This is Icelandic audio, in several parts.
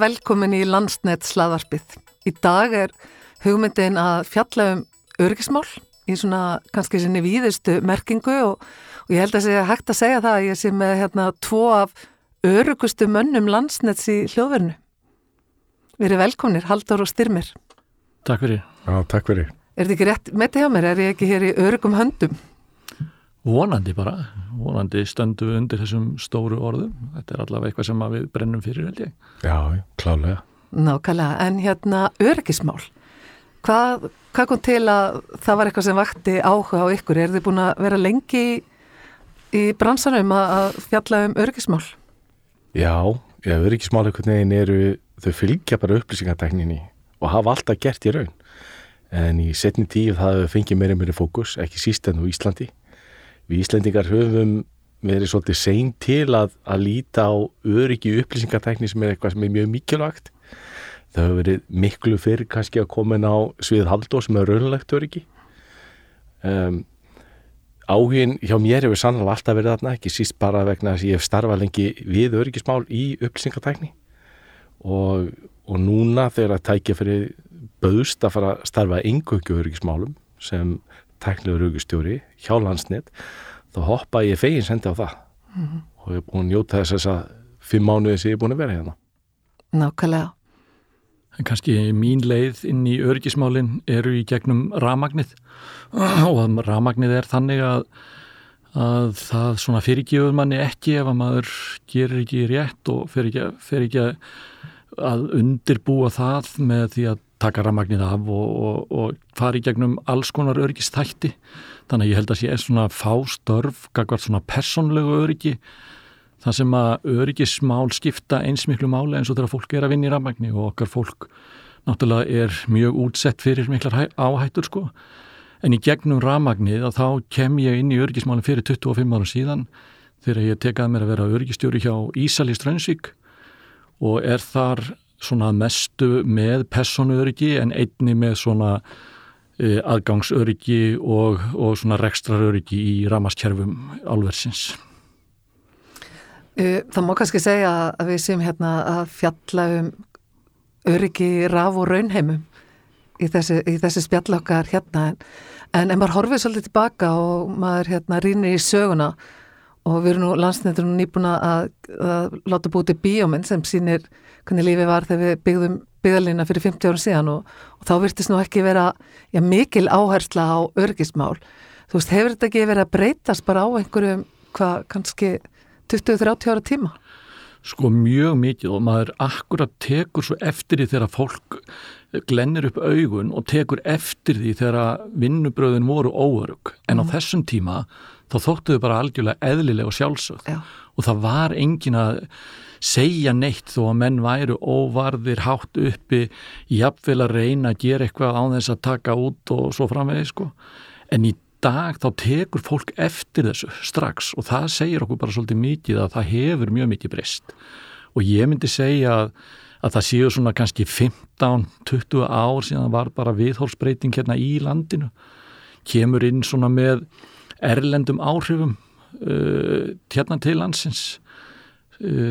velkomin í landsnett slaðarpið. Í dag er hugmyndin að fjalla um örgismál í svona kannski sinni víðustu merkingu og, og ég held að segja hægt að segja það að ég sé með hérna tvo af örugustu mönnum landsnetts í hljóðvernu. Verið velkominir, Haldur og Styrmir. Takk fyrir. Já, takk fyrir. Er þetta ekki rétt með þetta hjá mér? Er ég ekki hér í örugum höndum? Vonandi bara, vonandi stöndu við undir þessum stóru orðum. Þetta er allavega eitthvað sem við brennum fyrir, held ég. Já, klálega. Nákvæmlega, en hérna örgismál. Hvað, hvað kom til að það var eitthvað sem vakti áhuga á ykkur? Er þið búin að vera lengi í, í bransanum að, að fjalla um örgismál? Já, já, örgismál einhvern veginn eru, þau fylgja bara upplýsingatekninni og hafa alltaf gert í raun. En í setni tíu það fengið meira meira fókus, ekki síst enn á Íslandi. Við Íslandingar höfum verið svolítið seint til að, að líta á öryggi upplýsingatekni sem er eitthvað sem er mjög mikilvægt. Það hefur verið miklu fyrir kannski að koma inn á svið haldó sem er raunlegt öryggi. Um, áhugin hjá mér hefur sannlega alltaf verið þarna ekki síst bara vegna að ég hef starfað lengi við öryggismál í upplýsingatækni. Og, og núna þegar að tækja fyrir bauðst að fara að starfa engöngju öryggismálum sem tæknilegur öryggisstjóri hjá landsnett þá hoppa ég fegin sendi á það. Mm -hmm. og ég er búin að njóta þess að fimm mánuði sem ég er búin að vera hérna. Nákvæmlega. En kannski mín leið inn í örgismálinn eru í gegnum ramagnið og ramagnið er þannig að, að það svona fyrirgjöfur manni ekki ef að maður gerir ekki rétt og fer ekki, fer ekki að undirbúa það með því að taka ramagnið af og, og, og fara í gegnum alls konar örgistætti. Þannig að ég held að sé svona fástörf, gagvart svona personlegu örgi það sem að öryggismál skipta eins miklu máli eins og þegar fólk er að vinna í rafmagni og okkar fólk náttúrulega er mjög útsett fyrir miklar áhættur sko en í gegnum rafmagnið að þá kem ég inn í öryggismálinn fyrir 25 ára síðan þegar ég tekaði mér að vera öryggistjóri hjá Ísali Strönsvík og er þar svona mestu með personuöryggi en einni með svona e, aðgangsöryggi og, og svona rekstraröryggi í ramaskerfum álversins. Það má kannski segja að við séum hérna að fjalla um öryggi raf og raunheimum í þessi, í þessi spjallokkar hérna. En, en ef maður horfið svolítið tilbaka og maður hérna rínir í söguna og við erum nú landsnættunum nýbúna að, að láta búti bíóminn sem sínir hvernig lífið var þegar við byggðum byggðalina fyrir 50 árum síðan og, og þá virtist nú ekki vera já, mikil áhersla á örgismál. Þú veist, hefur þetta ekki verið að breytast bara á einhverjum hvað kannski 20-30 ára tíma? Sko mjög mikið og maður akkurat tekur svo eftir því þegar fólk glennir upp augun og tekur eftir því þegar vinnubröðin voru óörug en á mm. þessum tíma þá þóttuðu bara algjörlega eðlilega og sjálfsögð Já. og það var engin að segja neitt þó að menn væru óvarðir hátt uppi jafnvel að reyna að gera eitthvað á þess að taka út og svo framvegið sko. En í dag þá tekur fólk eftir þessu strax og það segir okkur bara svolítið mikið að það hefur mjög mikið breyst. Og ég myndi segja að, að það séu svona kannski 15-20 ár síðan var bara viðhórsbreyting hérna í landinu. Kemur inn svona með erlendum áhrifum uh, hérna til landsins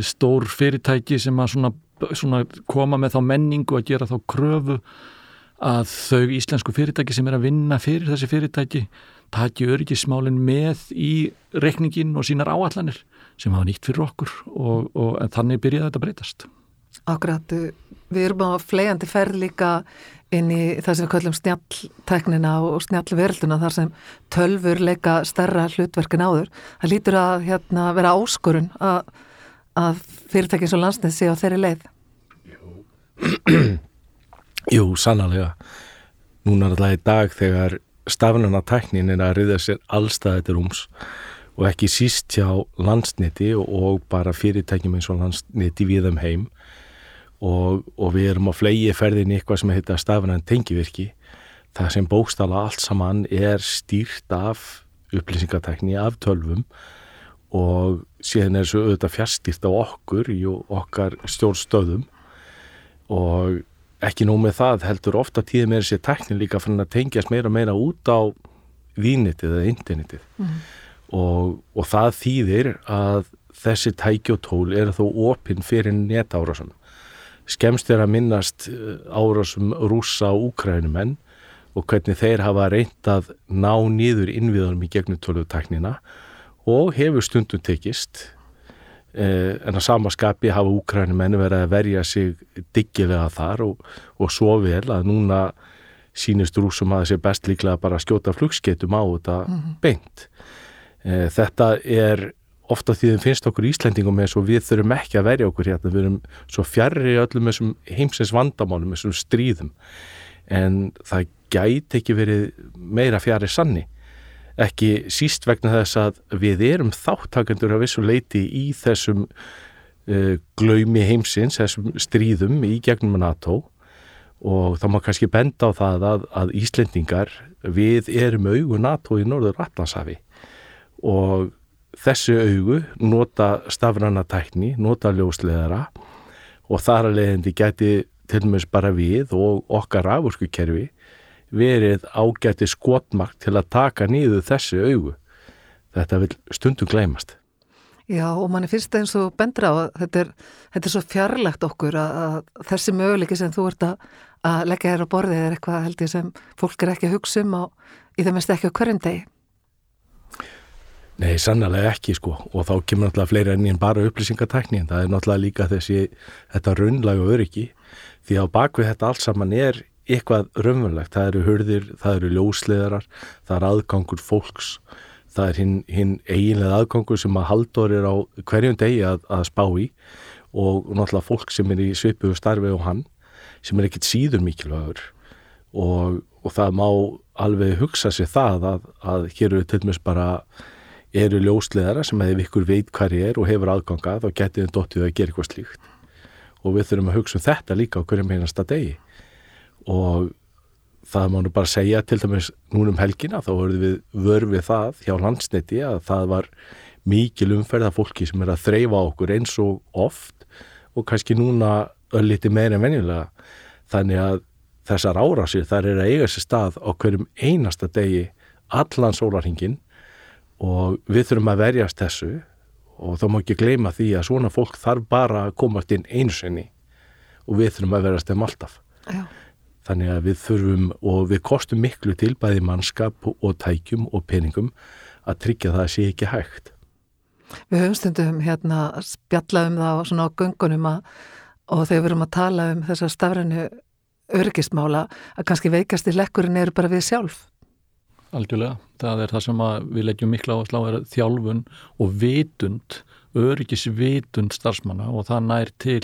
stór fyrirtæki sem að svona, svona koma með þá menningu að gera þá kröfu að þau íslensku fyrirtæki sem er að vinna fyrir þessi fyrirtæki taki öryggismálinn með í rekningin og sínar áallanir sem hafa nýtt fyrir okkur og, og þannig byrjaði þetta að breytast. Akkurat, við erum á fleiandi ferð líka inn í það sem við kallum snjalltæknina og snjallverlduna þar sem tölfur leika stærra hlutverkin áður. Það lítur að hérna, vera áskorun að, að fyrirtækins og landsnið sé á þeirri leið. Jú, Jú sannlega. Núna það í dag þegar stafnuna tæknin er að riða sér allstaði til rúms og ekki síst hjá landsniti og bara fyrirtækjum eins og landsniti við þeim heim og, og við erum á flegi ferðin eitthvað sem heita stafnan tengivirki það sem bókstala allt saman er stýrt af upplýsingatækni af tölvum og síðan er þessu auðvitað fjárstýrt á okkur í okkar stjórnstöðum. Og ekki nóg með það heldur ofta tíð með þessi teknin líka fann að tengjast meira og meira út á vínitið eða internetið. Mm. og, og það þýðir að þessi tæki og tól eru þó opinn fyrir netárásum. Skemst er að minnast eh, árásum rúsa og úkrænumenn og hvernig þeir hafa reynt að ná nýður innviðunum í gegnum tölvuteknina og hefur stundum tekist eh, en að samaskapi hafa úkrænumenn verið að verja sig diggilega þar og, og svo vel að núna sínist rúsum að það sé best líklega bara að skjóta flugsketum á þetta mm -hmm. beint. Eh, þetta er ofta því þeim finnst okkur Íslendingum eins og við þurfum ekki að verja okkur hérna, við erum svo fjarrri öllum þessum heimsins vandamálum, þessum stríðum en það gæti ekki verið meira fjarrri sanni ekki síst vegna þess að við erum þáttakendur af þessu leiti í þessum uh, glaumi heimsins, þessum stríðum í gegnum NATO. Og þá má kannski benda á það að, að Íslendingar við erum augu NATO í norður Allansafi og þessi augu nota stafrana tækni, nota ljósleðara og þar að leiðandi geti til og meins bara við og okkar afurkukerfi verið ágæti skotmark til að taka nýðu þessi augu. Þetta vil stundum gleymast. Já og manni finnst það eins og bendra á að þetta er, þetta er svo fjarlægt okkur að, að þessi möguleiki sem þú ert að, að leggja þér á borðið er eitthvað held ég sem fólk er ekki að hugsa um á, í þeim mest ekki á hverjum degi. Nei, sannlega ekki sko og þá kemur náttúrulega fleira enn en bara upplýsingatækni en það er náttúrulega líka þessi þetta raunlægu öryggi því að bakvið þetta allt saman er eitthvað raunverulegt, það eru hörðir, það eru ljósleðarar, það er aðgangur fólks, það er hinn, hinn eiginlega aðgangur sem að haldur er á hverjum degi að, að spá í og náttúrulega fólk sem er í svipuðu starfi og hann sem er ekkit síður mikilvægur. Og, og það má alveg hugsa sér það að, að hér eru til dæmis bara eru ljósleðara sem ef ykkur veit hvað er og hefur aðganga þá getið þið dóttið að gera eitthvað slíkt. Og við þurfum að hugsa um þetta líka á hverjum einasta degi og það má nú bara segja til dæmis núnum helgina þá verðum við vörfið það hjá landsniti að það var mikil umferða fólki sem er að þreyfa okkur eins og oft og kannski núna ölliti meira en venjulega þannig að þessar árásir þar er að eiga sér stað á hverjum einasta degi allan sólarhingin og við þurfum að verjast þessu og þá má ekki gleyma því að svona fólk þarf bara að komast inn einu sinni og við þurfum að verjast þeim alltaf Já. Þannig að við þurfum og við kostum miklu til bæði mannskap og tækjum og peningum að tryggja það að sé ekki hægt. Við höfum stundum hérna spjallaðum það svona á göngunum að, og þegar við erum að tala um þessar stafrænu örgismála að kannski veikast í lekkurinn eru bara við sjálf. Algjörlega, það er það sem við leggjum mikla á að slá er þjálfun og vitund, öryggisvitund starfsmanna og það nær til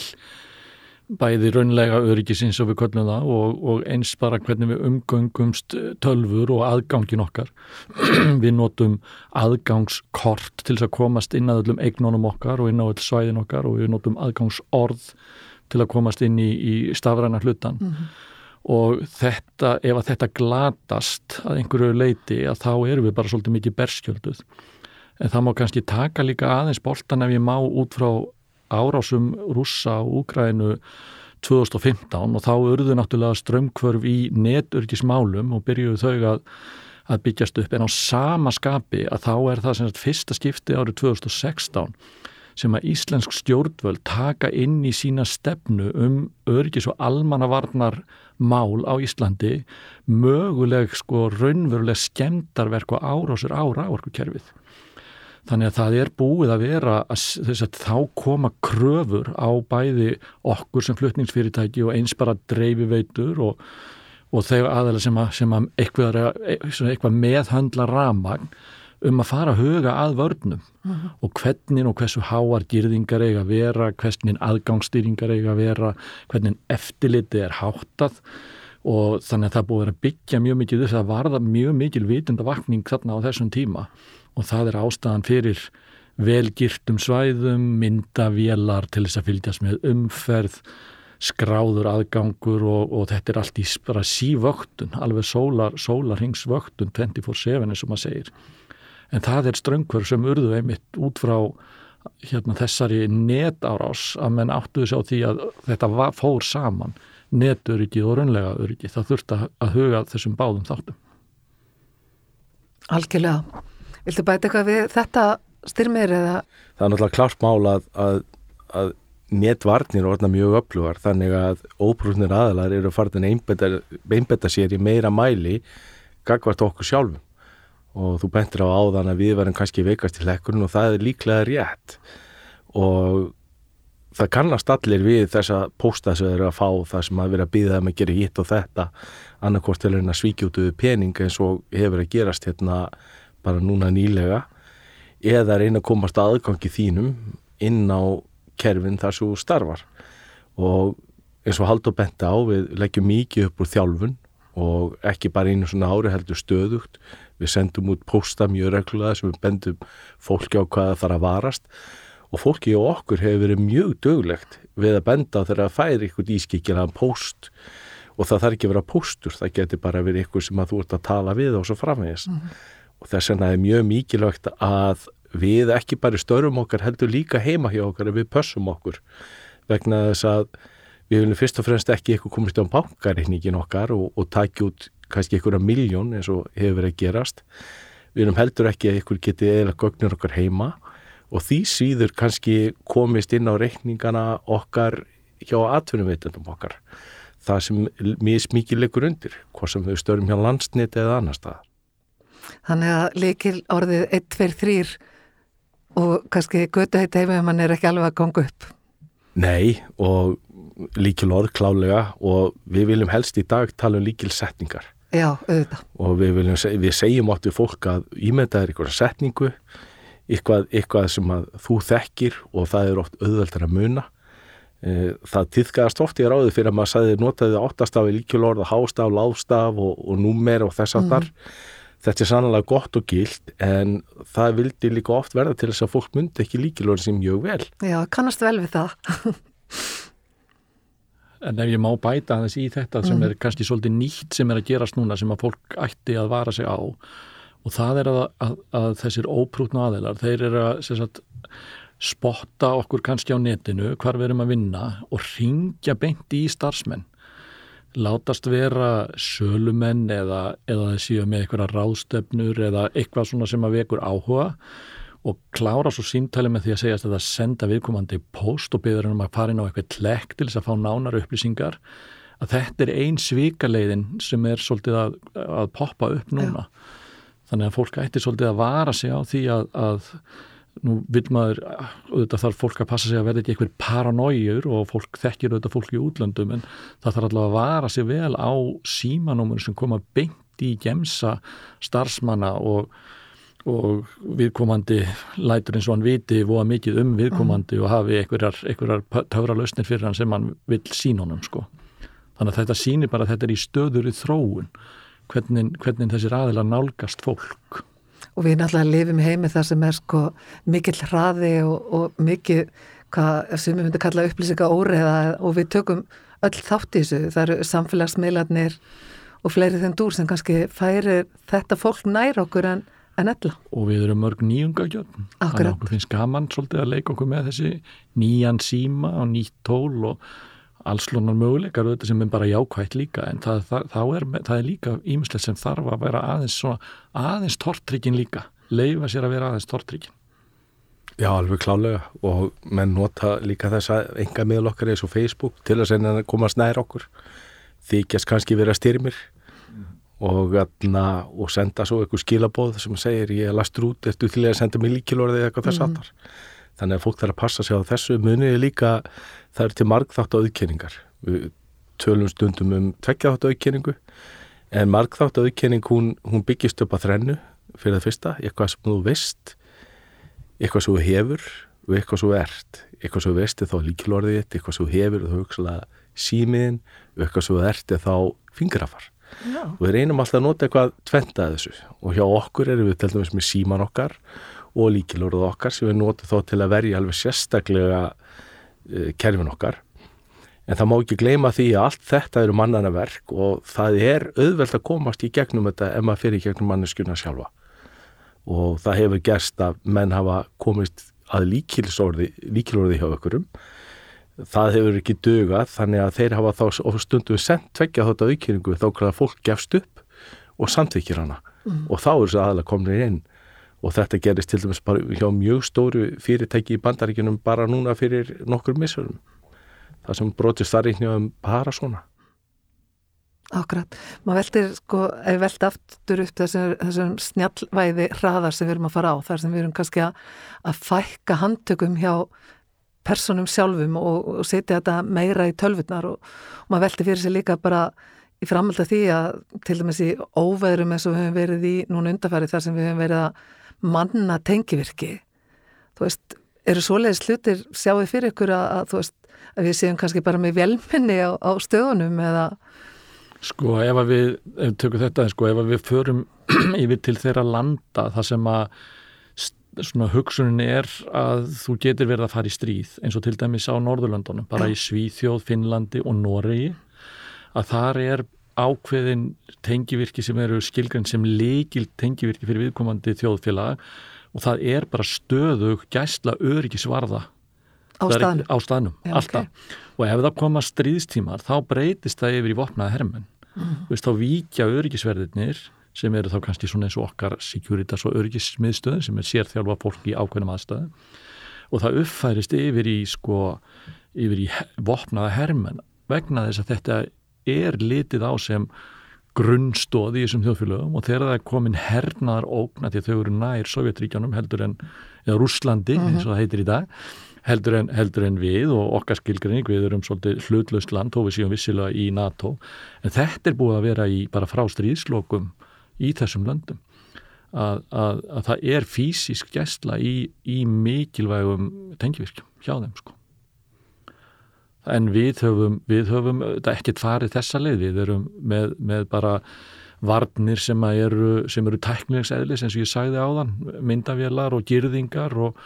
bæði raunlega öryggisins og við köllum það og, og eins bara hvernig við umgöngumst tölfur og aðgangin okkar. við notum aðgangskort til að komast inn að öllum eignunum okkar og inn á öll svæðin okkar og við notum aðgangsorð til að komast inn í, í stafræna hlutan. Mm -hmm og þetta, ef að þetta glatast að einhverju leiti að þá erum við bara svolítið mikið berskjölduð en það má kannski taka líka aðeins boltan ef ég má út frá árásum rússa og úkrænu 2015 og þá urðu náttúrulega strömmkvörf í netörgismálum og byrjuðu þau að, að byggjast upp en á sama skapi að þá er það sem sagt fyrsta skipti árið 2016 sem að Íslensk stjórnvöld taka inn í sína stefnu um örgis og almannavarnar mál á Íslandi möguleg sko raunveruleg skemdarverk og árásur á ráorkukerfið. Þannig að það er búið að vera að, þá koma kröfur á bæði okkur sem flutningsfyrirtæki og eins bara dreifiveitur og, og þegar aðeins sem að, sem að eitthvað, eitthvað meðhandla ramagn um að fara að huga að vörnum uh mhm. -huh. og hvernig og hversu háar dýrðingar eiga að vera, hvernig aðgangsstýringar eiga að vera, hvernig eftirliti er háttað og þannig að það búið að byggja mjög mikið þess að varða mjög mikil vitundavakning þarna á þessum tíma og það er ástæðan fyrir velgirtum svæðum, myndavélar til þess að fylgjast með umferð skráður aðgangur og, og þetta er allt í bara sívöktun, alveg sólar, sólarhingsvöktun 24-7 eins og maður segir. En það er ströngkvör sem urðu einmitt út frá hérna, þessari netárás að menn áttuðu sér á því að þetta var, fór saman netöryggi og raunlega öryggi það þurft að, að huga þessum báðum þáttum. Algjörlega Viltu bæta eitthvað við þetta styrmir eða? Það er náttúrulega klart mál að, að, að netvarnir orðna mjög öflugar þannig að óbrúnir aðalar eru að fara að einbetta sér í meira mæli gagvart okkur sjálfum. Og þú bentir á áðan að við verðum kannski veikast í lekkurinn og það er líklega rétt. Og það kannast allir við þessa pósta sem þeir eru að fá það sem að vera að býða þeim að gera hitt og þetta. Annarkort til að svíkja út við pening eins og hefur að gerast hérna bara núna nýlega eða reyna að komast aðgangi þínum inn á kerfin þar svo starfar. Og eins og Haldur benta á við leggjum mikið upp úr þjálfun og ekki bara einu svona ári heldur stöðugt. Við sendum út posta mjög reglulega sem við bendum fólki á hvað það þarf að varast. Og fólki og okkur hefur verið mjög döglegt við að benda þegar það færi eitthvað ískikkilaðan post og það þarf ekki að vera postur, það getur bara verið eitthvað sem að þú ert að tala við og svo framvegis. Mm -hmm. Og þess vegna er mjög mikilvægt að við ekki bara störum okkar heldur líka heima hjá okkar ef við pössum okkur. Vegna þess að við viljum fyrst og fremst ekki eitthvað komist á bankareikningin okkar og, og takja út kannski einhverja miljón eins og hefur verið að gerast. Við viljum heldur ekki að einhver geti eða gögnir okkar heima. Og því síður kannski komist inn á reikningana okkar hjá atvinnumveitendum okkar. Það sem mjög smikið leikur undir hvað sem þau störum hjá landsniti eða annar stað Þannig að leikil orðið 1, 2, 3 og kannski götu heiti heima ef mann er ekki alveg að ganga upp. Nei og líkil orð klálega og við viljum helst í dag tala um líkil setningar Já, auðvitað. Og við, viljum, við segjum átt við fólk að ímynda er einhverja setningu eitthvað, eitthvað sem að þú þekkir og það er oft auðveldar að muna. E, það týðkast oft í ráði fyrir að maður sagði notaði áttastafi líkjulorð hástaf, lástaf og, og númer og þess að þar mm. Þetta er sannlega gott og gild en það vildi líka oft verða til þess að fólk myndi ekki líkjulorð sem mjög vel. Já, kannast vel við það. En ef ég má bæta þess í þetta sem mm. er kannski svolítið nýtt sem er að gerast núna sem að fólk ætti að vara sig á og það er að, að, að þessir óprútnu aðeilar, þeir eru að sagt, spotta okkur kannski á netinu hvar við erum að vinna og ringja beint í starfsmenn látast vera sölumenn eða, eða þessi með eitthvað ráðstöfnur eða eitthvað svona sem að vekur áhuga og klára svo símtali með því að segja að það senda viðkomandi post og byrður um að fara inn á eitthvað klekk til þess að fá nánar upplýsingar að þetta er einn svikaleiðin sem er svolítið að, að poppa upp núna. Já. Þannig að fólk ætti svolítið að vara sig á því að, að nú vil maður, auðvitað þarf fólk að passa sig að verða ekki einhver paranójur og fólk þekkir auðvitað fólk í útlöndum en það þarf allavega að vara sig vel á símanúmur sem koma beint í gemsa starfsmanna og, og viðkomandi lætur eins og hann viti voða mikið um viðkomandi mm. og hafi einhverjar töfra lausnir fyrir hann sem hann vil sín honum sko. Þannig að þetta sýnir bara að þetta er í stöður í þróun hvernig, hvernig þessir aðilar nálgast fólk. Og við náttúrulega lifum heimi þar sem er sko mikill hraði og, og mikið, hvað sem við myndum kalla upplýsinga óreða og við tökum öll þátt í þessu. Það eru samfélagsmiðlarnir og fleiri þenn dúr sem kannski færir þetta fólk nær okkur en, en ella. Og við erum mörg nýjungagjöfn. Akkurat. Þannig að okkur finnst gaman svolítið að leika okkur með þessi nýjan síma og nýtt tól og allslonar möguleikar auðvitað sem er bara jákvægt líka en það, það, er, það er líka ímislegt sem þarf að vera aðeins svona, aðeins tortrykkin líka leifa sér að vera aðeins tortrykkin Já, alveg klálega og menn nota líka þess að enga miðal okkar eins og Facebook til að senna að komast nær okkur þykjast kannski vera styrmir mm. og, og senda svo eitthvað skilabóð sem segir ég lastur út eftir til að senda mig líkilorði eða eitthvað þess mm. Þannig að fólk þarf að passa sig á þessu. Muniði líka það er til margþátt auðkenningar. Við tölum stundum um tveggjaþátt auðkenningu en margþátt auðkenning hún, hún byggist upp að þrennu. Fyrir það fyrsta, eitthvað sem þú veist eitthvað sem þú hefur og eitthvað sem þú ert. Eitthvað sem þú veist er þá líkilorðið eitthvað sem þú hefur og þú hugsaða símiðin og eitthvað sem þú ert er þá fingrafar. Og við reynum alltaf að nota eitthvað tventað þessu. Og hjá okkur erum við til dæmis með síman okkar og líkilorðið okkar sem við notum þá til að verja alveg sérstaklega uh, kerfin okkar. En það má ekki gleyma því að allt þetta eru mannana verk og það er auðvelt að komast í gegnum þetta ef maður fyrir gegnum manneskjuna sjálfa. Og það hefur gerst að menn hafa komist að líkilorði hjá okkurum. Það hefur ekki dögað þannig að þeir hafa þá stundum sendt tveggja þátt að aukýringu þá að fólk gefst upp og samþykir hana. Mm. Og þá er þessu aðalega komin inn og þetta gerist til dæmis hjá mjög stóru fyrirtæki í bandaríkinum bara núna fyrir nokkur missurum það sem brotist þar einhverjum bara svona Akkurat, maður veldir sko, ef veldi aftur upp þessum, þessum snjallvæði hraðar sem við erum að fara á, þar sem við erum kannski að, að fækka handtökum hjá personum sjálfum og, og setja þetta meira í tölvurnar og, og maður veldi fyrir sig líka bara í framhald af því að til dæmis í óveðrum eins og við höfum verið í núna undarfæri þar sem við höfum verið að manna tengivirki þú veist, eru svoleiðis hlutir sjáðu fyrir ykkur að, að þú veist að við séum kannski bara með velminni á, á stöðunum eða? Sko ef að við, ef við tökum þetta sko ef að við förum yfir til þeirra landa þar sem að svona hugsunin er að þú getur verið að fara í stríð eins og til dæmis á Norðurlandunum, bara í Svíþjóð, Finnlandi og Noregi að þar er ákveðin tengivirki sem eru skilgrann sem leikil tengivirki fyrir viðkomandi þjóðfélag og það er bara stöðug gæsla öryggisvarða. Á staðnum, á staðnum Já, alltaf. Okay. og ef það koma stríðstímar þá breytist það yfir í vopnaða hermen mm. veist, þá víkja öryggisverðirnir sem eru þá kannski svona eins og okkar Securitas og öryggismiðstöðin sem er sérþjálfa fólk í ákveðnum aðstöðum og það uppfærist yfir í sko, yfir í vopnaða hermen vegna þess að þetta er litið á sem grunnstóð í þessum þjóðfélögum og þegar það er komin hernaðar ógna til þau eru nær Sovjetríkjanum heldur en eða Rúslandi, eins og það heitir í dag heldur en, heldur en við og okkar skilgrinning, við erum svolítið hlutlust land og við séum vissilega í NATO. En þetta er búið að vera í bara frá stríðslokum í þessum löndum. Að, að, að það er fysisk gæsla í, í mikilvægum tengivirkjum hjá þeim sko en við höfum, við höfum ekkert farið þessa leið, við erum með, með bara varnir sem eru, sem eru tæknilegs eðlis eins og ég sagði á þann, myndavélar og girðingar og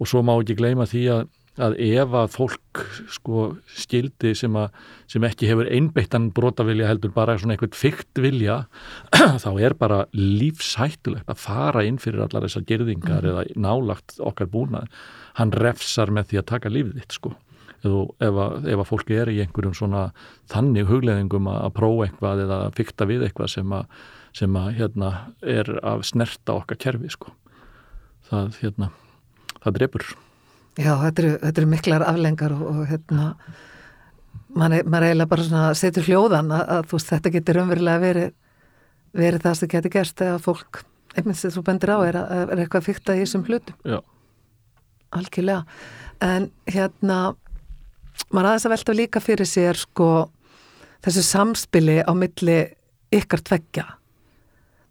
og svo má ekki gleyma því að, að ef að fólk sko skildi sem, að, sem ekki hefur einbeittan brotavilja heldur bara svona eitthvað fyrkt vilja þá er bara lífshættulegt að fara inn fyrir allar þessar gerðingar mm. eða nálagt okkar búnað. Hann refsar með því að taka lífið þitt sko ef að, ef að fólki er í einhverjum svona þannig hugleðingum að, að prófa eitthvað eða að fykta við eitthvað sem að, sem að hérna er að snerta okkar kerfi sko það hérna það drefur. Já, þetta eru, þetta eru miklar aflengar og, og hérna mann er, man er eiginlega bara svona setur hljóðan að, að veist, þetta getur umverulega verið verið það sem getur gerst eða fólk, einmitt sem þú bendir á er, er eitthvað fyrta í þessum hlutum. Já. Algjörlega. En hérna maður aðeins að velta líka fyrir sér sko þessu samspili á milli ykkar tveggja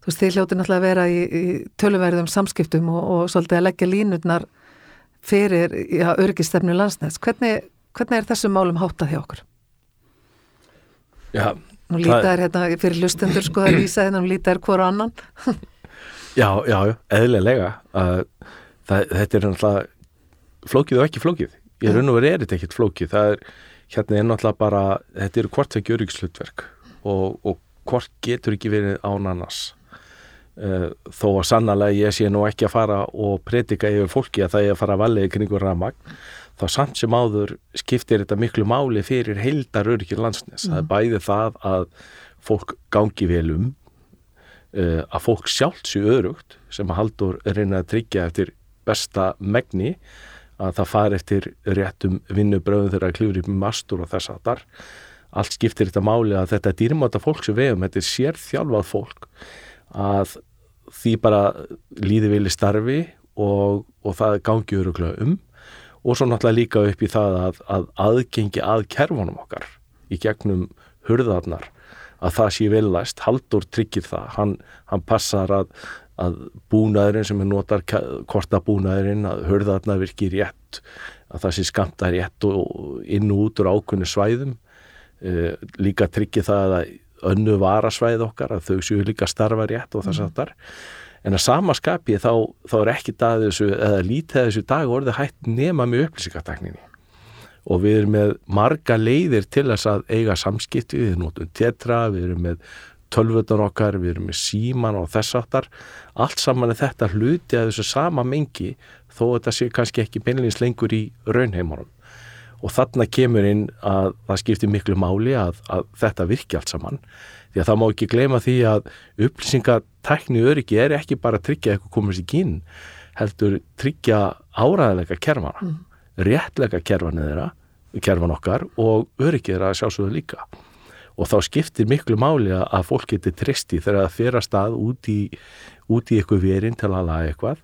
þú veist, þið hljóti náttúrulega að vera í, í töluverðum samskiptum og, og svolítið að leggja línutnar fyrir ja, örgistefnu landsnæts. Hvernig, hvernig er þessum málum hátað hjá okkur? Já. Nú lítið er hérna fyrir lustendur sko að lýsa hérna, nú lítið er hverju annan. já, já, eðlilega. Uh, það, þetta er náttúrulega flókið og ekki flókið. Ég raun og verið er þetta ekkert flókið. Það er, hérna er náttúrulega bara, þetta eru hvort það gjör ykkur slutverk og, og hvort getur ekki verið án annars. Uh, þó að sannlega ég sé nú ekki að fara og predika yfir fólki að það er að fara að valið kringur ramagn þá samt sem áður skiptir þetta miklu máli fyrir heildar örkir landsnes mm. það er bæði það að fólk gangi vel um uh, að fólk sjálft sér örugt sem að haldur reyna að tryggja eftir besta megni að það fari eftir réttum vinnubröðum þegar að klifur upp mastur og þess að þar allt skiptir þetta máli að þetta dýrmáta fólk sem við um, þetta er sérþjálfað fólk að því bara líði vilji starfi og, og það gangi öruglega um. Og svo náttúrulega líka upp í það að, að aðgengi að kerfunum okkar í gegnum hurðarnar að það sé vellæst, Haldur tryggir það, hann, hann passar að, að búnaðurinn sem er notar korta búnaðurinn, að hurðarnar virkir rétt, að það sé skamta rétt og inn og út úr ákunni svæðum, e, líka tryggir það að önnu varasvæð okkar að þau séu líka starfa rétt og þess að þar en að samaskapi þá, þá er ekki dag þessu eða lítið þessu dag orðið hægt nema með upplýsingartakninni og við erum með marga leiðir til þess að eiga samskipti, við notum tetra, við erum með tölvöldun okkar, við erum með síman og þess aftar, allt saman er þetta hluti að þessu sama mengi þó þetta sé kannski ekki beinleins lengur í raunheimunum. Og þarna kemur inn að það skiptir miklu máli að, að þetta virki allt saman. Því að það má ekki gleyma því að upplýsingatækni öryggi er ekki bara að tryggja eitthvað komast í kín heldur tryggja áræðilega kerfana mm. réttlega kerfana þeirra kerfan okkar og öryggi þeirra sjálfsögðu líka og þá skiptir miklu máli að fólk getur tristi þegar það fer að stað út í, út í eitthvað verinn til að laga eitthvað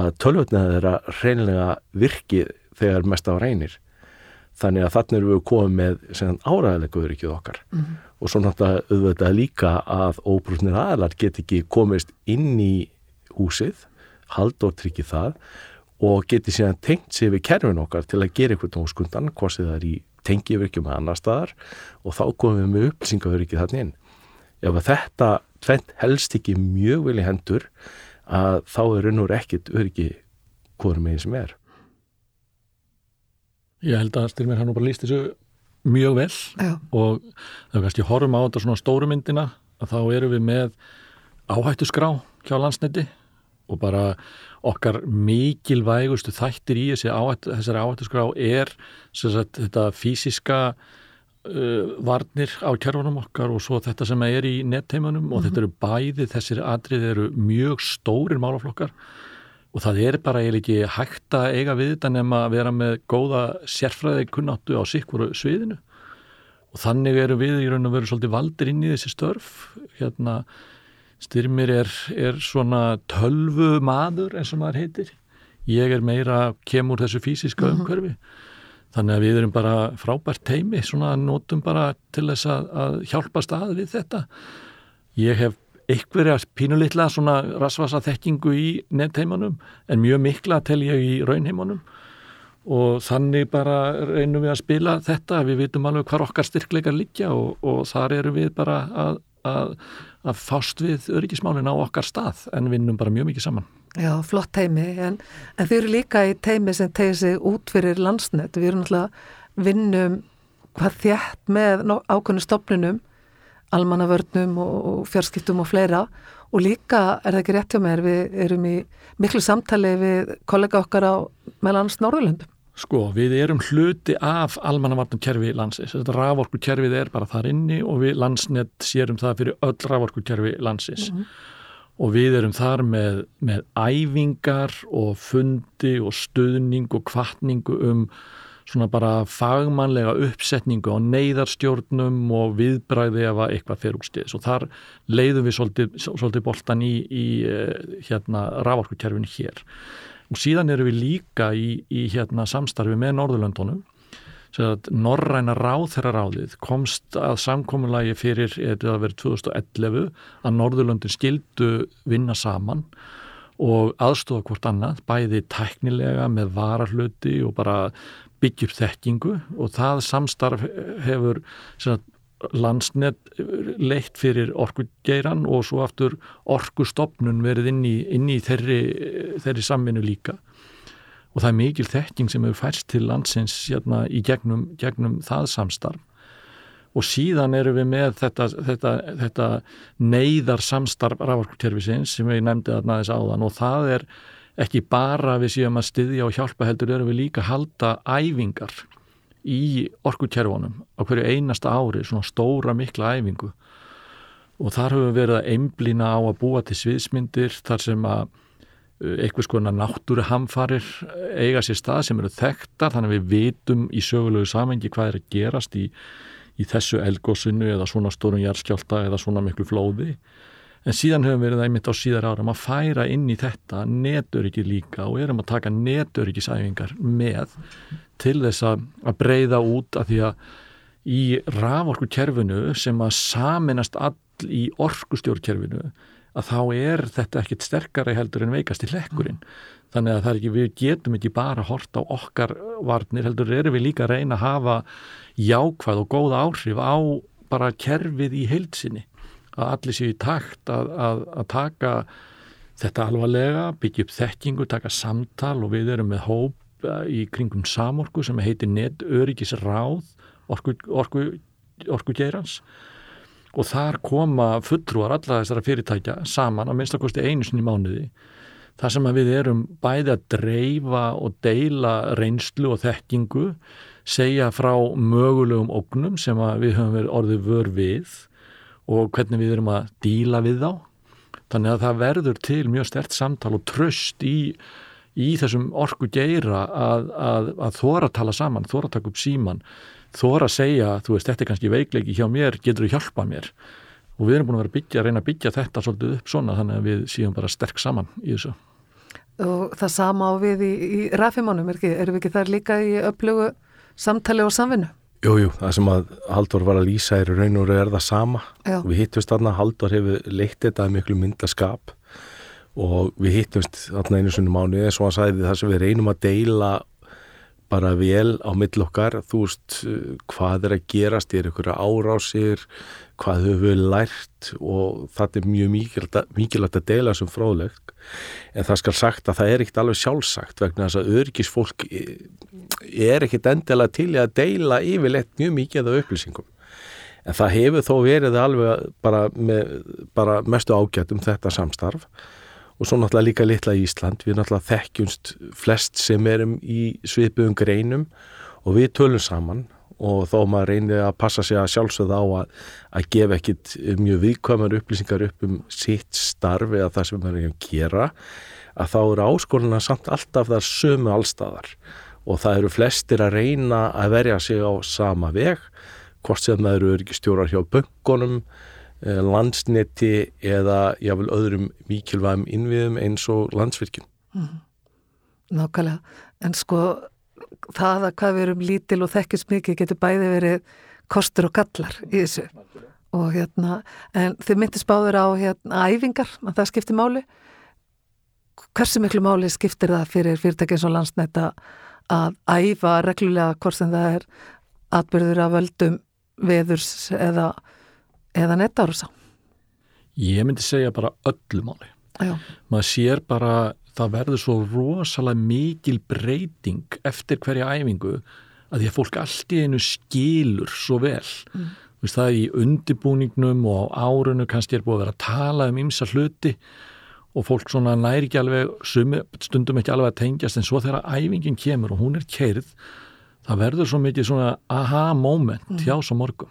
að tölvöldnaði þeirra reynilega virki þegar mest á reynir þannig að þannig erum við komið með áræðilega öryggið okkar mm -hmm. og svo náttúrulega auðvitað líka að óbrúnir aðlar get ekki komist inn í húsið hald og tryggi það og geti síðan tengt sér við kerfin okkar til að gera eitthvað tónskundan hvort það er í tengivirkjum með annar staðar og þá komum við með upplýsingavirkið þannig inn. Ef þetta tvent helst ekki mjög vel í hendur að þá er raun og ekkit öryggi hvorum meginn sem er. Ég held að Styrmir hann bara líst þessu mjög vel Já. og þegar kannski horfum á þetta svona stórumyndina að þá eru við með áhættu skrá hjá landsniti og bara okkar mikilvægustu þættir í þessi áhættu, þessari áhættu skrá er sagt, þetta fysiska uh, varnir á kjærfunum okkar og svo þetta sem er í netteimunum mm -hmm. og þetta eru bæði þessir atrið eru mjög stórir málaflokkar og það er bara eiginlega ekki hægt að eiga við þetta nema að vera með góða sérfræði kunnáttu á sikkur sviðinu og þannig eru við í raun og veru svolítið valdir inn í þessi störf hérna styrmir er, er svona tölvu maður eins og maður heitir. Ég er meira kemur þessu fysiska mhm. umhverfi. Þannig að við erum bara frábært teimi svona notum bara til þess að, að hjálpa stað við þetta. Ég hef einhverja pínulitla svona rasvasa þekkingu í nettheimanum en mjög mikla tel ég í raunheimanum og þannig bara reynum við að spila þetta, við vitum alveg hvað okkar styrkleikar liggja og, og þar eru við bara að, að, að fást við öryggismálin á okkar stað en vinnum bara mjög mikið saman. Já, flott teimi, en, en þau eru líka í teimi sem tegir sig út fyrir landsnet, við erum náttúrulega vinnum hvað þjætt með ákveðinu stopnunum almannavörnum og fjárskiptum og fleira og líka er það ekki rétt hjá mér, við erum í miklu samtali við kollega okkar á meðlans Norðurlöndum. Sko, við erum hluti af almannavarnum kerfi landsins. Þetta raforku kerfið er bara þar inni og við landsnett sérum það fyrir öll raforku kerfi landsins. Mm -hmm. Og við erum þar með, með æfingar og fundi og stöðning og kvartningu um svona bara fagmannlega uppsetningu á neyðarstjórnum og viðbræði að eitthvað fer úr stiðs og þar leiðum við svolítið, svolítið boltan í, í eh, hérna raforkukerfinu hér og síðan eru við líka í, í hérna samstarfi með Norðurlöndunum. Norræna ráðherraráðið komst að samkominlagi fyrir, eða verið 2011 að Norðurlöndin skildu vinna saman og aðstofa hvort annað, bæði tæknilega með vararhluti og bara byggjur þekkingu. Og það samstarf hefur sagt, landsnett leitt fyrir orkugeiran og svo aftur orkustofnun verið inn í, inn í þeirri, þeirri samvinnu líka. Og það er mikil þekking sem hefur færst til landsins hérna, í gegnum, gegnum það samstarf. Og síðan eru við með þetta, þetta, þetta neyðar samstarf rávorkuterfisins sem við nefndi að næðis áðan. Og það er ekki bara við séum að styðja og hjálpa heldur erum við líka að halda æfingar í orkukerfunum á hverju einasta ári, svona stóra mikla æfingu. Og þar höfum við verið að einblýna á að búa til sviðsmyndir þar sem að uh, eitthvað skona náttúru hamfarir eiga sér stað sem eru þekktar þannig að við vitum í sögulegu samengi hvað er að gerast í, í þessu elgósinu eða svona stórun jærskjálta eða svona miklu flóði en síðan höfum við verið einmitt á síðar áram að færa inn í þetta netöryggi líka og erum að taka netöryggisæfingar með til þess að breyða út af því að í raforku kerfinu sem að saminast all í orkustjórnkerfinu að þá er þetta ekkit sterkara heldur en veikast í lekkurinn þannig að það er ekki, við getum ekki bara hort á okkar varnir, heldur erum við líka að reyna að hafa jákvæð og góða áhrif á bara kerfið í heilsinni að allir séu í takt að, að, að taka þetta alvarlega, byggja upp þekkingu, taka samtal og við erum með hóp eh, í kringum samorku sem heitir Netöryggisráð orku, orku, orku geirans og þar koma fulltrúar alla þessara fyrirtækja saman á minnstakosti einu sinni mánuði þar sem við erum bæði að dreifa og deila reynslu og þekkingu segja frá mögulegum ógnum sem við höfum verið orðið vör við og hvernig við erum að díla við þá. Þannig að það verður til mjög stert samtal og tröst í, í þessum orku geira að, að, að þóra tala saman, þóra taka upp síman, þóra segja, þú veist, þetta er kannski veikleiki hjá mér, getur þú hjálpa mér? Og við erum búin að vera að byggja, að reyna að byggja þetta svolítið upp svona þannig að við séum bara sterk saman í þessu og það sama á við í, í rafimónum, er erum við ekki þar líka í öflugu samtali og samvinnu? Jújú, það sem að Haldur var að lýsa er raun og raun er það sama Já. við hittumst þarna, Haldur hefur leitt þetta miklu myndaskap og við hittumst þarna einu svonu mánu eins og hann sagði það sem við reynum að deila bara vel á mill okkar, þú veist hvað er að gerast, er ykkur árásir hvað höfum við lært? Og það er mjög mikilvægt að deila sem fróðlegt en það skal sagt að það er ekkit alveg sjálfsagt vegna þess að örgisfólk er ekkit endilega til að deila yfirleitt mjög mikið af upplýsingum. En það hefur þó verið alveg bara, með, bara mestu ágætt um þetta samstarf og svo náttúrulega líka litla Ísland. Við náttúrulega þekkjumst flest sem erum í svipuðum greinum og við tölum saman. Og þó maður reynir að passa sig að sjálfsögða á að, að gefa ekkit mjög viðkvæmar upplýsingar upp um sitt starf eða það sem maður er að gera að þá eru áskoruna samt alltaf þar sömu allstæðar og það eru flestir að reyna að verja sig á sama veg hvort sem það eru örygistjórar hjá böngunum landsneti eða jáfnvel öðrum mikilvægum innviðum eins og landsvirkjum. Mm. Nákvæmlega, en sko það að hvað við erum lítil og þekkist mikið getur bæði verið kostur og kallar í þessu og hérna, en þið myndist báður á hérna æfingar, að það skiptir máli hversu miklu máli skiptir það fyrir fyrirtæki eins og landsnætt að æfa reglulega hvort sem það er atbyrður af völdum veðurs eða, eða nettárasa Ég myndi segja bara öllu máli Já. maður sér bara það verður svo rosalega mikil breyting eftir hverja æfingu að því að fólk allt í einu skilur svo vel mm. Vist, það er í undibúningnum og á árunu kannski er búið að vera að tala um ymsa hluti og fólk svona næri ekki alveg sumi, stundum ekki alveg að tengjast en svo þegar æfingin kemur og hún er keirð það verður svo mikið svona aha moment mm. hjá svo morgum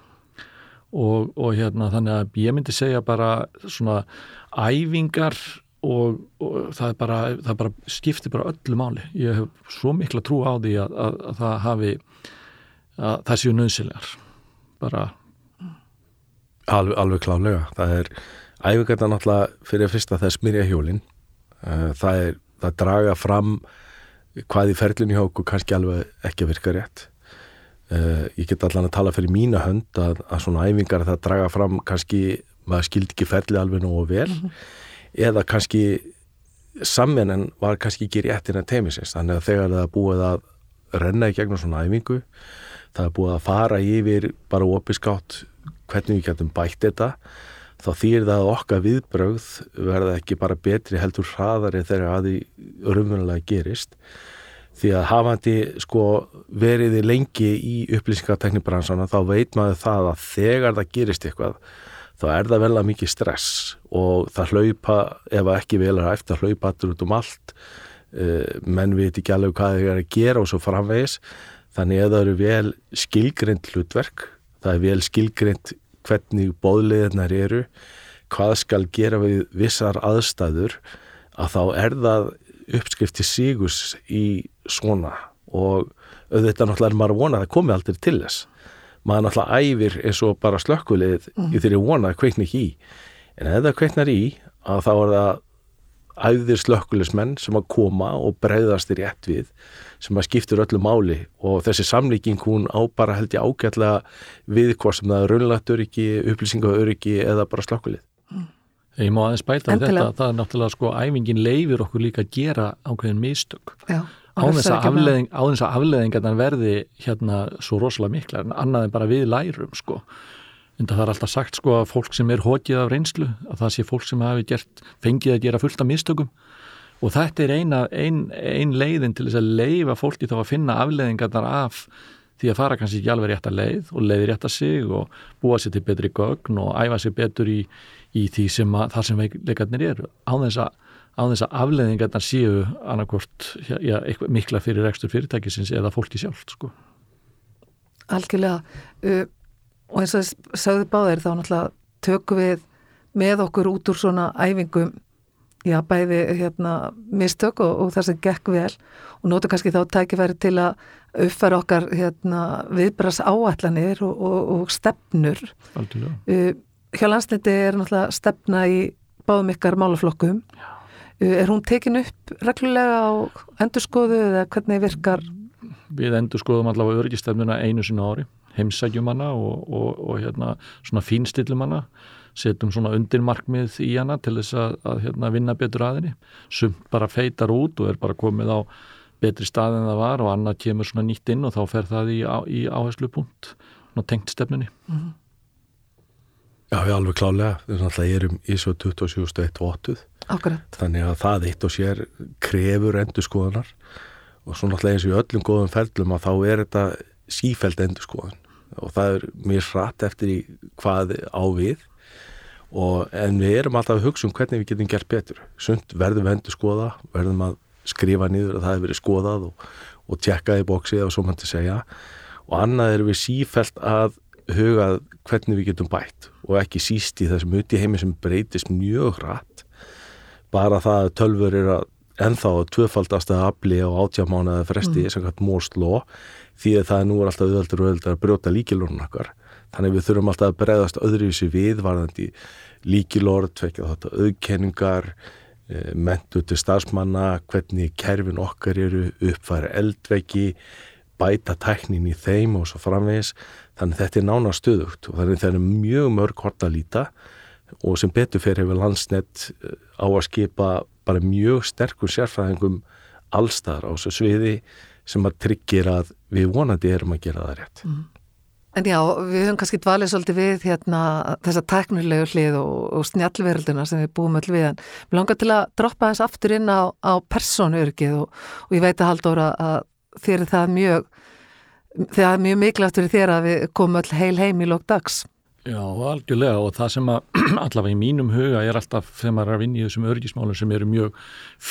og, og hérna þannig að ég myndi segja bara svona æfingar og, og það, bara, það bara skiptir bara öllu máli. Ég hef svo mikla trú á því að, að, að það hafi að það séu nöðsilegar bara Alveg, alveg klálega það er æfingarna náttúrulega fyrir fyrsta það er smyrja hjólin. Eh, það er það draga fram hvað í ferlunni hjá okkur kannski alveg ekki að virka rétt eh, ég get allan að tala fyrir mína hönd að, að svona æfingar það draga fram kannski maður skildi ekki ferli alveg nógu vel mm -hmm eða kannski samvennan var kannski ekki rétt innan teimisins þannig að þegar það búið að renna í gegnum svona æfingu það búið að fara yfir bara opiskátt hvernig við getum bætt þetta þá þýr það að okkar viðbröð verða ekki bara betri heldur hraðari þegar að því raunverulega gerist því að hafandi sko veriði lengi í upplýsingateknibransana þá veit maður það að þegar það gerist eitthvað þá er það vel að mikið stress og það hlaupa, ef ekki vel er eftir að hlaupa allir út um allt. Uh, menn veit ekki alveg hvað það er að gera og svo framvegis. Þannig að það eru vel skilgreynd hlutverk, það er vel skilgreynd hvernig bóðliðnar eru hvað skal gera við vissar aðstæður að þá er það uppskrifti sígus í svona og auðvitað náttúrulega er maður að vona að það komi aldrei til þess. Maður náttúrulega æfir eins og bara slökkulið mm. í þeirri vona að kveikna ekki í. En ef það kveiknar í að þá er það æðir slökkulismenn sem að koma og breyðast í rétt við sem að skiptur öllu máli. Og þessi samlíking hún á bara held ég ágætlega við hvað sem það er raunlægt öryggi, upplýsinga öryggi eða bara slökkulið mm. Ég má aðeins bæta þetta, það er náttúrulega sko æfingin leifir okkur líka að gera ákveðin mistök. Já á þess að afleðing, afleðingarna verði hérna svo rosalega mikla en annað en bara við lærum sko. En það er alltaf sagt sko að fólk sem er hókið af reynslu, að það sé fólk sem hafi gert, fengið að gera fullt af mistökum. Og þetta er eina, ein, ein leiðin til þess að leifa fólki þá að finna afleðingarnar af því að fara kannski ekki alveg rétt að leið og leiði rétt að sig og búa sér til betri gögn og æfa sér betur í, í því sem að, þar sem leikarnir eru. Á þess að á þess að afleðingarnar séu annarkvort mikla fyrir rekstur fyrirtækisins eða fólki sjálft sko. Algjörlega. Uh, og eins og þess sagði báðir þá náttúrulega tökum við með okkur út úr svona æfingum já, bæði hérna mistök og, og það sem gekk vel og nótu kannski þá tækifæri til að uppfæra okkar hérna, viðbras áallanir og, og, og stefnur. Uh, hjá landsniti er náttúrulega stefna í báðum ykkar málaflokkum. Uh, er hún tekin upp reglulega á endurskoðu eða hvernig virkar? Við endurskoðum allavega öryggistefnuna einu sinna ári heimsækjum hana og, og hérna svona fínstillum hana setjum svona undirmarkmið í hana til þess að, að hérna, vinna betur aðinni sumt bara feitar út og er bara komið á betri stað en það var og annað kemur svona nýtt inn og þá fer það í, í áherslu punkt og tengt stefnunni. Mm -hmm. Já, ég alveg klálega við náttúrulega erum í svo 27.1 og 8 Akkurat. þannig að það eitt og sér krefur endur skoðanar og svo náttúrulega eins og í öllum góðum ferlum að þá er þetta sífæld endur skoðan og það er mjög hratt eftir í hvað á við. Og en við erum alltaf að hugsa um hvernig við getum gert betur. Sund verðum við endur skoða verðum að skrifa nýður að það hefur verið skoðað og, og tjekkaði bóksið og svo mann til segja. Og annað er við sífælt að huga hvernig við getum bætt og ekki síst í þessum uti heimi sem breytist mjög hratt bara það að tölfur er að ennþá tvöfaldast að afli á átjámánaða fresti mm. most law því að það nú er alltaf auðvöldur og auðvöldur að brjóta líkilórnum okkar þannig við þurfum alltaf að bregðast öðruvísi við varðandi líkilórd, tvekja þetta auðkenningar e, mentu til starfsmanna hvernig kerfin okkar eru uppfæra eldveggi bæta tæknin í þeim og svo framvegis þannig þetta er nána stöðugt og þannig það er mjög mörg hort að líta og sem betur fyrir hefur landsnett e, á að skipa bara mjög sterkur sérfræðingum allstar á þessu sviði sem að tryggir að við vonandi erum að gera það rétt. Mm. En já, við höfum kannski dvalið svolítið við hérna þessa teknulegu hlið og, og snjallverðuna sem við búum öll við en við langar til að droppa þess aftur inn á, á persónuörgið og, og ég veit að Halldóra að er það mjög það er mjög mikilvægt fyrir þér að við komum öll heil heim í lókdags. Já, algjörlega og það sem að allavega í mínum huga er alltaf þegar maður er að vinna í þessum örgismálum sem eru mjög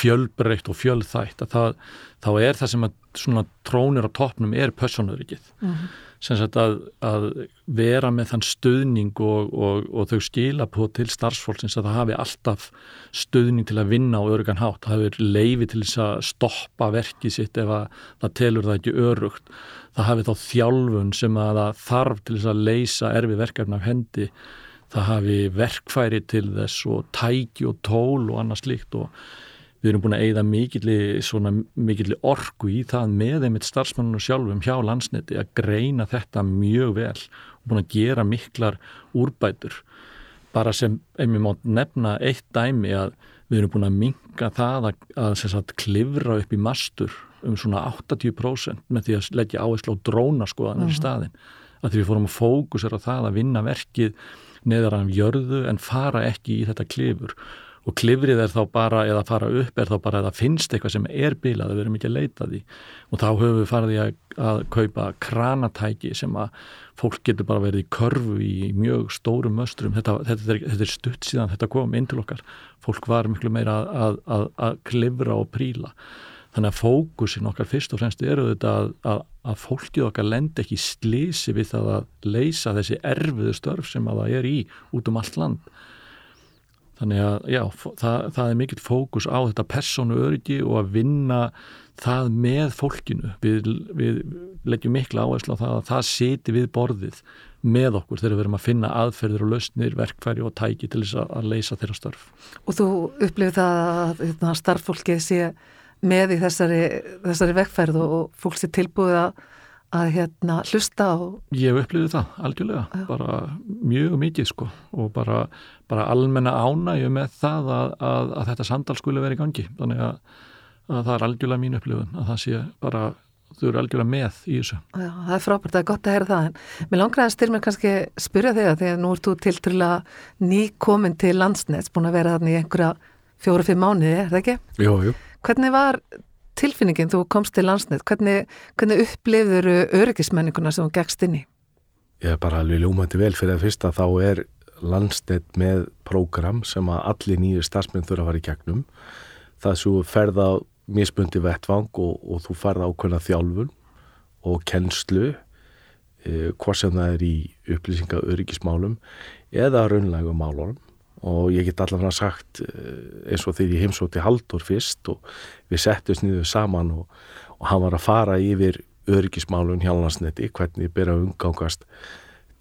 fjölbreytt og fjölþætt að það, þá er það sem að svona trónir á toppnum er personöryggið mm -hmm. Að, að vera með þann stöðning og, og, og þau skila på til starfsfólksins að það hafi alltaf stöðning til að vinna á örgan hátt, það hefur leifi til þess að stoppa verkið sitt ef að það telur það ekki örugt. Það hafi þá þjálfun sem að það þarf til þess að leysa erfi verkefni af hendi. Það hafi verkfæri til þess og tæki og tól og annað slíkt og við erum búin að eigða mikilli orgu í það með einmitt starfsmannunum sjálfum hjá landsniti að greina þetta mjög vel og búin að gera miklar úrbætur bara sem einmitt mátt nefna eitt dæmi að við erum búin að minga það að, að sagt, klifra upp í mastur um svona 80% með því að leggja áherslu á drónaskoðanir uh -huh. í mhm. staðin að því við fórum að fókusera það að vinna verkið neðar af jörðu en fara ekki í þetta klifur og klifrið er þá bara, eða fara upp er þá bara eða finnst eitthvað sem er bilað við erum ekki að leita því. Og þá höfum við farið að, að kaupa kranatæki sem að fólk getur bara verið í körfu í mjög stórum möstrum. Þetta, þetta, er, þetta er stutt síðan þetta kom inn til okkar. Fólk var miklu meira að, að, að klifra og príla. Þannig að fókusin okkar fyrst og fremst eru þetta að fólkið okkar lend ekki slísi við það að leysa þessi erfiðu störf sem að það er í út um allt land Þannig að já, það, það er mikill fókus á þetta persónu öryggi og að vinna það með fólkinu. Við, við leggjum mikla áherslu á það að það siti við borðið með okkur þegar við erum að finna aðferðir og lausnir, verkfæri og tæki til þess að leysa þeirra störf. Og þú upplifir það að hérna, starffólkið sé með í þessari, þessari verkfærið og fólk sé tilbúið að að hérna hlusta á Ég hef upplifið það, algjörlega. Já. bara mjög mikið sko. Og bara, bara almenna ánægju með það að, að, að þetta samtal skulle vera í gangi. Þannig að, að það er algjörlega mín upplifun að það sé bara þau eru algjörlega með í þessu. Já, það er frábært, það er gott að heyra það. En mér langar að styrma kannski spyrja þig að því að nú ert þú til til að ný komin til landsnets, búin að vera þarna í einhverja fjóru-fimm mánuði, er það ekki? Jú, jú. Hvernig var tilfinningin þú komst til landsnett, hvernig, hvernig upplifður öryggismenninguna sem gegst inn í? Ég er bara alveg ljómandi vel fyrir að fyrsta þá er landsnett með prógram sem að allir nýju starfsmenn þurfa að fara í gegnum það svo ferða misbundi vettvang og, og þú farða ákveðna þjálfun og kennslu uh, hvort sem það er í upplýsinga öryggismálum eða raunlægum málunum og ég get allavega sagt uh, eins og þegar ég heimsóti Haldur fyrst og við settumst niður saman og, og hann var að fara yfir öryggismálun hjálpansneti, hvernig ber að umgangast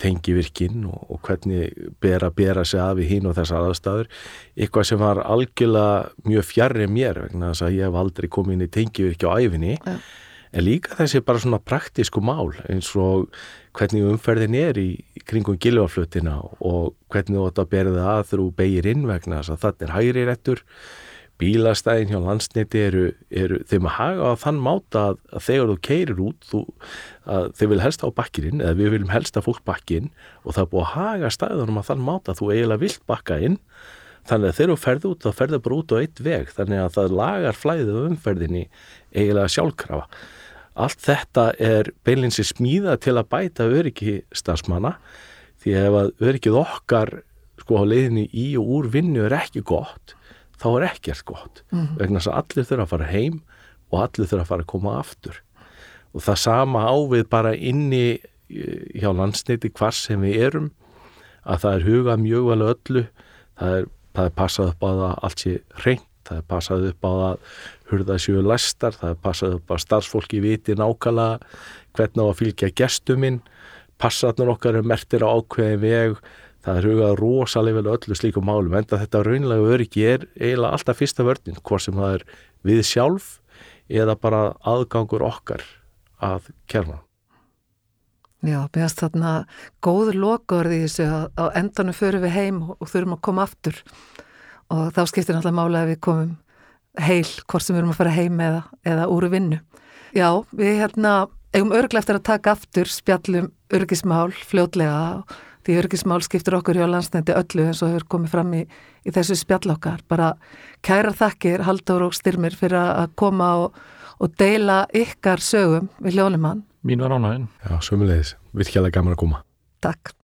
tengivirkinn og, og hvernig ber að bera sig af í hín og þessar aðstæður eitthvað sem var algjörlega mjög fjarrri mér vegna þess að ég hef aldrei komið inn í tengivirki á æfinni ja. En líka þessi bara svona praktísku mál eins og hvernig umferðin er í kringum gilvaflutina og hvernig þú ætti að bera það að þú beigir inn vegna þess að þetta er hægri réttur. Bílastæðin hjá landsniti eru, eru þeim að haga á þann máta að, að þegar þú keirir út þú, þeir vil helst á bakkirinn eða við viljum helst að fólk bakkinn og það er búið að haga stæðunum að þann máta að þú eiginlega vilt bakka inn. Þannig að þegar þú ferði út þá ferði bara út á eitt veg. Þannig að það lagar flæðið umferðinni eiginlega sjálfkrafa. Allt þetta er beilinsi smíða til að bæta öryggi stafsmanna því ef að öryggið okkar sko á leiðinni í og úr vinnu er ekki gott þá er ekkert gott. Mm -hmm. vegna þess að allir þurfa að fara heim og allir þurfa að fara að koma aftur. Og það sama ávið bara inni hjá landsniti hvar sem við erum að það er hugað mjög vel öllu. Það er, það er passað upp á það allt sé reynd, það er passað upp á það hurða sjöu læstar, það er passað upp á starfsfólki viti nákala hvernig á að fylgja gestuminn passaðnur okkar er mertir á ákveði veg. Það er hugað rosalega vel öllu slíkum málum en þetta raunlega öryggi er eiginlega alltaf fyrsta vörninn, hvort sem það er við sjálf eða bara aðgangur okkar að kerna. Já, byrjast þarna góður lokur í þessu að á endanum förum við heim og þurfum að koma aftur. Og þá skiptir náttúrulega mála að við komum heil hvort sem við erum að fara heim eða, eða úr vinnu. Já, við hérna eigum örglega eftir að taka aftur spjallum örgismál fljótlega því örgismál skiptur okkur hjá landsnætti öllu eins og hefur komið fram í, í þessu spjallokkar. Bara kæra þakkir Haldur og Styrmir fyrir að koma og, og deila ykkar sögum við hljónumann. Mín var ánægin. Já, sömulegis. Virkjælega gaman að koma. Takk.